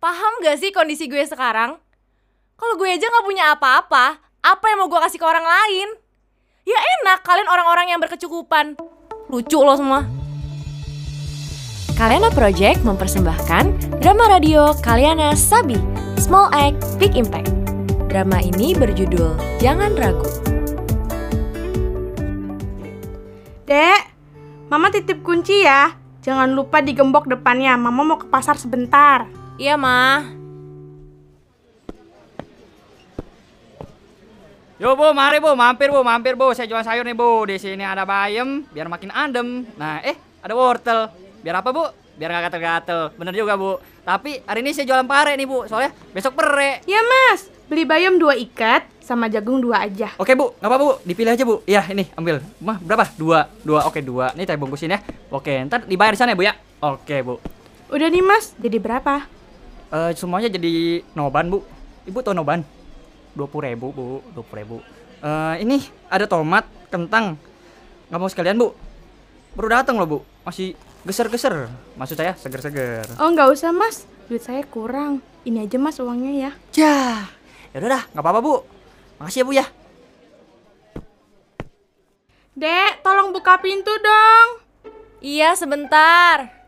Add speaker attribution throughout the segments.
Speaker 1: Paham gak sih kondisi gue sekarang? Kalau gue aja gak punya apa-apa, apa yang mau gue kasih ke orang lain? Ya enak kalian orang-orang yang berkecukupan. Lucu lo semua. Kaliana Project mempersembahkan drama radio Kaliana Sabi, Small Act, Big Impact. Drama ini berjudul Jangan Ragu.
Speaker 2: Dek, Mama titip kunci ya. Jangan lupa digembok depannya. Mama mau ke pasar sebentar.
Speaker 1: Iya, Ma.
Speaker 3: Yo bu, mari bu, mampir bu, mampir bu. Saya jual sayur nih bu. Di sini ada bayam, biar makin adem. Nah, eh, ada wortel. Biar apa bu? Biar nggak gatel-gatel. Bener juga bu. Tapi hari ini saya jualan pare nih bu. Soalnya besok pere.
Speaker 2: Ya mas, beli bayam dua ikat sama jagung dua aja.
Speaker 3: Oke bu, nggak apa bu. Dipilih aja bu. Iya ini ambil. Mah berapa? Dua, dua. Oke dua. Ini saya bungkusin ya. Oke, ntar dibayar di sana ya bu ya. Oke bu.
Speaker 2: Udah nih mas, jadi berapa?
Speaker 3: Eh semuanya jadi noban bu. Ibu tahu noban? Dua puluh ribu bu, dua puluh ribu. Eh ini ada tomat, kentang. Nggak mau sekalian bu? Baru datang loh bu. Masih geser-geser. Maksud saya seger-seger.
Speaker 2: Oh nggak usah mas, duit saya kurang. Ini aja mas uangnya ya.
Speaker 3: Yah, ya udah dah, nggak apa-apa bu. Makasih ya bu ya.
Speaker 2: Dek, tolong buka pintu dong.
Speaker 1: Iya, sebentar.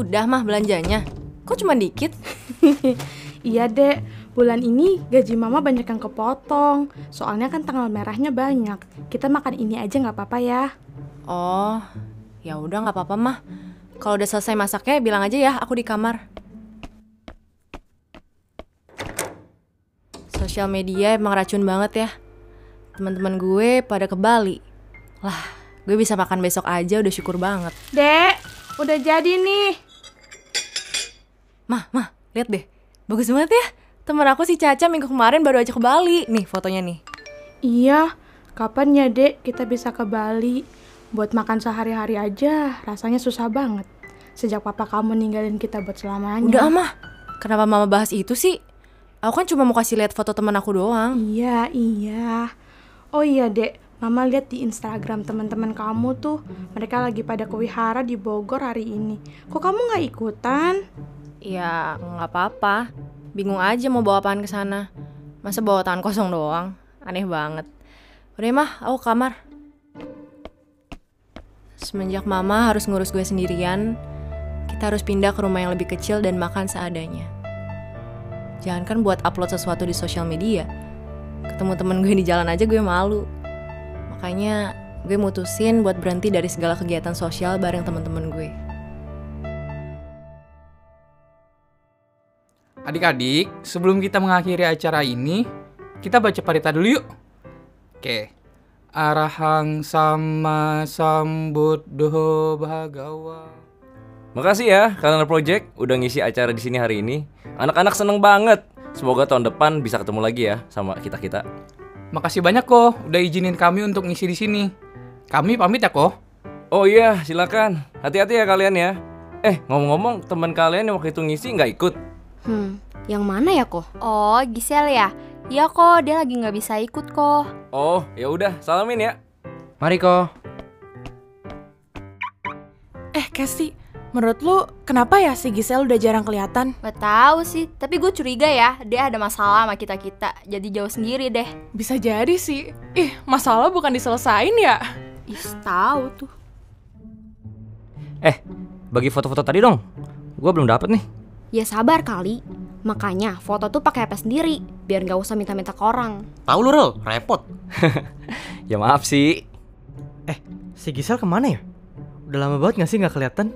Speaker 1: Udah mah belanjanya. Kok cuma dikit?
Speaker 2: iya dek, bulan ini gaji mama banyak yang kepotong. Soalnya kan tanggal merahnya banyak. Kita makan ini aja nggak apa-apa ya.
Speaker 1: Oh, ya udah nggak apa-apa mah. Kalau udah selesai masaknya bilang aja ya, aku di kamar. Sosial media emang racun banget ya. Teman-teman gue pada ke Bali. Lah, gue bisa makan besok aja udah syukur banget.
Speaker 2: Dek, udah jadi nih.
Speaker 1: Mah, mah, lihat deh. Bagus banget ya. Temen aku si Caca minggu kemarin baru aja ke Bali. Nih fotonya nih.
Speaker 2: Iya, kapan ya dek kita bisa ke Bali? Buat makan sehari-hari aja, rasanya susah banget. Sejak papa kamu ninggalin kita buat selamanya.
Speaker 1: Udah mah, kenapa mama bahas itu sih? Aku kan cuma mau kasih lihat foto teman aku doang.
Speaker 2: Iya, iya. Oh iya dek, Mama lihat di Instagram teman-teman kamu tuh, mereka lagi pada kewihara di Bogor hari ini. Kok kamu nggak ikutan?
Speaker 1: Ya nggak apa-apa. Bingung aja mau bawa apaan ke sana. Masa bawa tangan kosong doang? Aneh banget. Udah mah, aku kamar. Semenjak mama harus ngurus gue sendirian, kita harus pindah ke rumah yang lebih kecil dan makan seadanya. Jangan kan buat upload sesuatu di sosial media. Ketemu temen gue di jalan aja gue malu. Makanya gue mutusin buat berhenti dari segala kegiatan sosial bareng temen-temen gue.
Speaker 4: Adik-adik, sebelum kita mengakhiri acara ini, kita baca parita dulu yuk. Oke. Arahang sama sambut doho bhagawa.
Speaker 5: Makasih ya kalian Project udah ngisi acara di sini hari ini. Anak-anak seneng banget. Semoga tahun depan bisa ketemu lagi ya sama kita-kita.
Speaker 4: Makasih banyak kok udah izinin kami untuk ngisi di sini. Kami pamit ya kok.
Speaker 5: Oh iya, silakan. Hati-hati ya kalian ya. Eh, ngomong-ngomong, teman kalian yang waktu itu ngisi nggak ikut?
Speaker 6: Hmm, yang mana ya kok? Oh, Gisel ya? Iya kok, dia lagi nggak bisa ikut kok.
Speaker 5: Oh, ya udah, salamin ya.
Speaker 7: Mari kok.
Speaker 8: Eh, Casey, menurut lu kenapa ya si Gisel udah jarang kelihatan?
Speaker 6: Gak tahu sih, tapi gue curiga ya, dia ada masalah sama kita-kita. Jadi jauh sendiri deh.
Speaker 8: Bisa jadi sih. Ih, masalah bukan diselesain ya?
Speaker 6: Ih, tahu tuh.
Speaker 7: Eh, bagi foto-foto tadi dong. Gua belum dapet nih.
Speaker 6: Ya sabar kali. Makanya foto tuh pakai HP sendiri, biar nggak usah minta-minta ke orang.
Speaker 7: Tahu lu, Rol, repot. ya maaf sih.
Speaker 9: Eh, si Gisel ke mana ya? Udah lama banget gak sih nggak kelihatan?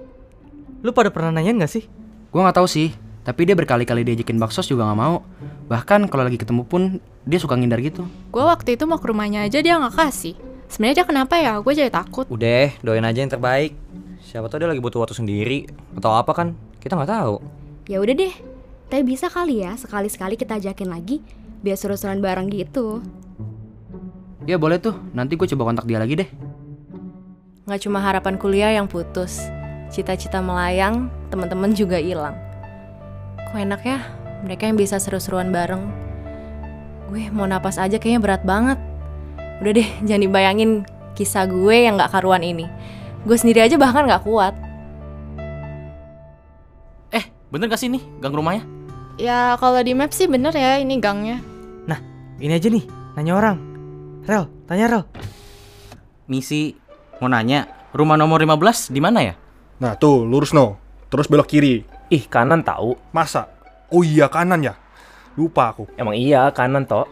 Speaker 9: Lu pada pernah nanyain gak sih?
Speaker 7: Gua nggak tahu sih, tapi dia berkali-kali diajakin baksos juga nggak mau. Bahkan kalau lagi ketemu pun dia suka ngindar gitu.
Speaker 8: Gue waktu itu mau ke rumahnya aja dia nggak kasih. Sebenarnya dia kenapa ya? Gue jadi takut.
Speaker 7: Udah, doain aja yang terbaik. Siapa tahu dia lagi butuh waktu sendiri atau apa kan? Kita nggak tahu.
Speaker 6: Ya udah deh. Tapi bisa kali ya sekali-sekali kita ajakin lagi biar seru-seruan bareng gitu.
Speaker 7: Ya boleh tuh, nanti gue coba kontak dia lagi deh.
Speaker 1: Nggak cuma harapan kuliah yang putus, cita-cita melayang, teman-teman juga hilang. Kok enak ya, mereka yang bisa seru-seruan bareng. Gue mau napas aja kayaknya berat banget. Udah deh, jangan dibayangin kisah gue yang nggak karuan ini. Gue sendiri aja bahkan nggak kuat.
Speaker 7: Bener gak sih nih gang rumahnya?
Speaker 10: Ya kalau di map sih bener ya ini gangnya.
Speaker 9: Nah, ini aja nih, nanya orang. Rel, tanya Rel.
Speaker 7: Misi mau nanya, rumah nomor 15 di mana ya?
Speaker 11: Nah tuh, lurus no. Terus belok kiri.
Speaker 12: Ih, kanan tahu.
Speaker 11: Masa? Oh iya kanan ya. Lupa aku.
Speaker 12: Emang iya kanan toh.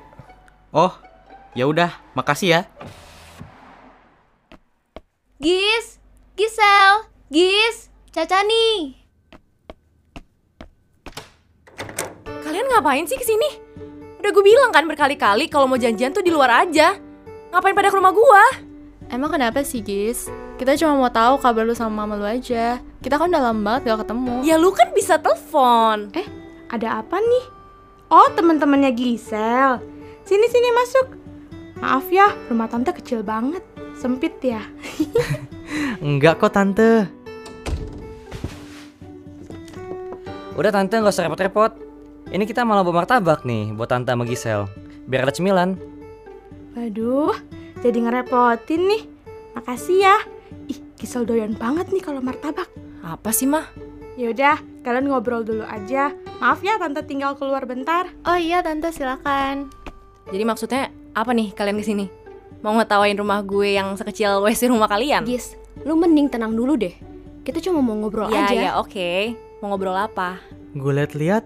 Speaker 7: Oh, ya udah, makasih ya.
Speaker 6: Gis, Gisel, Gis, Caca nih.
Speaker 1: Kalian ngapain sih ke sini? Udah gue bilang kan berkali-kali kalau mau janjian tuh di luar aja. Ngapain pada ke rumah gua?
Speaker 10: Emang kenapa sih Gis? Kita cuma mau tahu kabar lu sama mama lu aja. Kita kan udah lama banget gak ketemu.
Speaker 1: Ya lu kan bisa telepon.
Speaker 2: Eh, ada apa nih? Oh, teman-temannya Gisel. Sini sini masuk. Maaf ya, rumah tante kecil banget. Sempit ya.
Speaker 9: Enggak kok tante.
Speaker 3: Udah tante nggak usah repot-repot. Ini kita malah bawa martabak nih buat tante sama Gisel. Biar ada cemilan.
Speaker 2: Waduh, jadi ngerepotin nih. Makasih ya. Ih, Gisel doyan banget nih kalau martabak.
Speaker 1: Apa sih mah?
Speaker 2: Yaudah, kalian ngobrol dulu aja. Maaf ya, tante tinggal keluar bentar.
Speaker 10: Oh iya tante silakan.
Speaker 1: Jadi maksudnya apa nih kalian ke sini? Mau ngetawain rumah gue yang sekecil WC rumah kalian?
Speaker 6: Gis, lu mending tenang dulu deh. Kita cuma mau ngobrol
Speaker 1: ya,
Speaker 6: aja.
Speaker 1: Ya oke. Mau ngobrol apa?
Speaker 9: Gue liat-liat,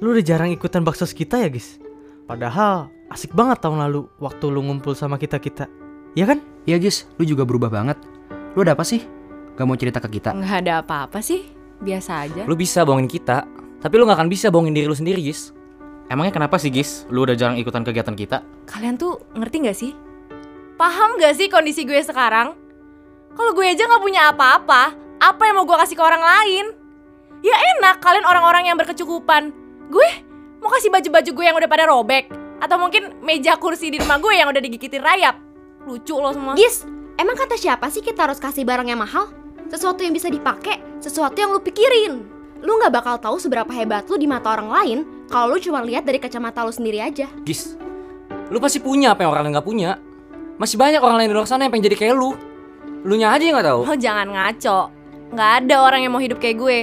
Speaker 9: lu udah jarang ikutan baksos kita ya, Gis. Padahal asik banget tahun lalu waktu lu ngumpul sama kita-kita. Ya kan?
Speaker 7: Iya, Gis. Lu juga berubah banget. Lu ada apa sih? Gak mau cerita ke kita?
Speaker 1: Nggak ada apa-apa sih. Biasa aja.
Speaker 3: Lu bisa bohongin kita, tapi lu nggak akan bisa bohongin diri lu sendiri, Gis.
Speaker 7: Emangnya kenapa sih, Gis? Lu udah jarang ikutan kegiatan kita?
Speaker 1: Kalian tuh ngerti nggak sih? Paham gak sih kondisi gue sekarang? Kalau gue aja nggak punya apa-apa, apa yang mau gue kasih ke orang lain? Ya enak kalian orang-orang yang berkecukupan. Gue mau kasih baju-baju gue yang udah pada robek, atau mungkin meja kursi di rumah gue yang udah digigitin rayap. Lucu lo semua.
Speaker 6: Gis, emang kata siapa sih kita harus kasih barang yang mahal? Sesuatu yang bisa dipakai, sesuatu yang lu pikirin. Lu nggak bakal tahu seberapa hebat lu di mata orang lain kalau lu cuma lihat dari kacamata lu sendiri aja.
Speaker 3: Gis, lu pasti punya apa yang orang lain nggak punya. Masih banyak orang lain di luar sana yang pengen jadi kayak lu. Lu nya aja yang nggak tahu.
Speaker 1: Lo jangan ngaco. Nggak ada orang yang mau hidup kayak gue.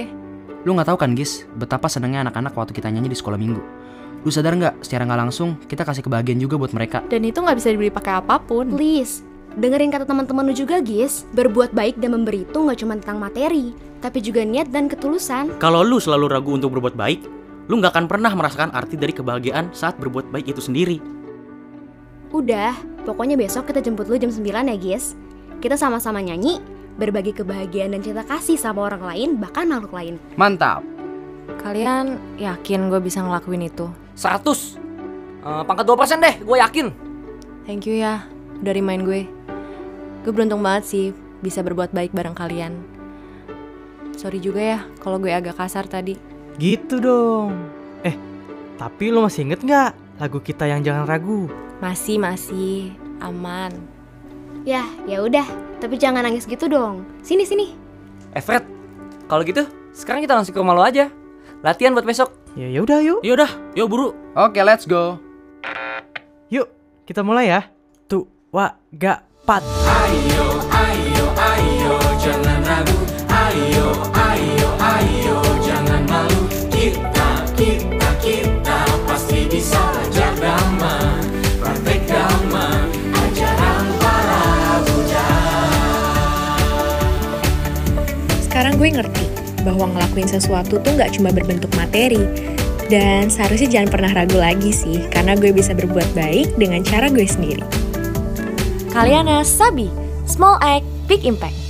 Speaker 7: Lu nggak tahu kan, Gis, betapa senengnya anak-anak waktu kita nyanyi di sekolah minggu. Lu sadar nggak, secara nggak langsung kita kasih kebahagiaan juga buat mereka.
Speaker 10: Dan itu nggak bisa dibeli pakai apa pun.
Speaker 6: Please, dengerin kata teman-teman lu juga, Gis. Berbuat baik dan memberi itu nggak cuma tentang materi, tapi juga niat dan ketulusan.
Speaker 7: Kalau lu selalu ragu untuk berbuat baik, lu nggak akan pernah merasakan arti dari kebahagiaan saat berbuat baik itu sendiri.
Speaker 6: Udah, pokoknya besok kita jemput lu jam 9 ya, Gis. Kita sama-sama nyanyi, berbagi kebahagiaan dan cinta kasih sama orang lain, bahkan makhluk lain.
Speaker 7: Mantap.
Speaker 1: Kalian yakin gue bisa ngelakuin itu?
Speaker 3: 100 uh, Pangkat 2% deh, gue yakin
Speaker 1: Thank you ya, udah remind gue Gue beruntung banget sih bisa berbuat baik bareng kalian Sorry juga ya kalau gue agak kasar tadi
Speaker 9: Gitu dong. Eh, tapi lu masih inget nggak lagu kita yang jangan ragu?
Speaker 1: Masih, masih, aman
Speaker 6: Ya, ya udah, tapi jangan nangis gitu dong. Sini sini.
Speaker 3: Eh Fred, kalau gitu sekarang kita langsung ke rumah lo aja Latihan buat besok
Speaker 9: Ya ya udah yuk.
Speaker 7: Yaudah, yuk buru. Oke, let's go.
Speaker 9: Yuk, kita mulai ya. Tuh, wa, ga, pat.
Speaker 13: Ayo, ayo,
Speaker 14: gue ngerti bahwa ngelakuin sesuatu tuh nggak cuma berbentuk materi. Dan seharusnya jangan pernah ragu lagi sih, karena gue bisa berbuat baik dengan cara gue sendiri.
Speaker 1: Kaliana Sabi, Small Act, Big Impact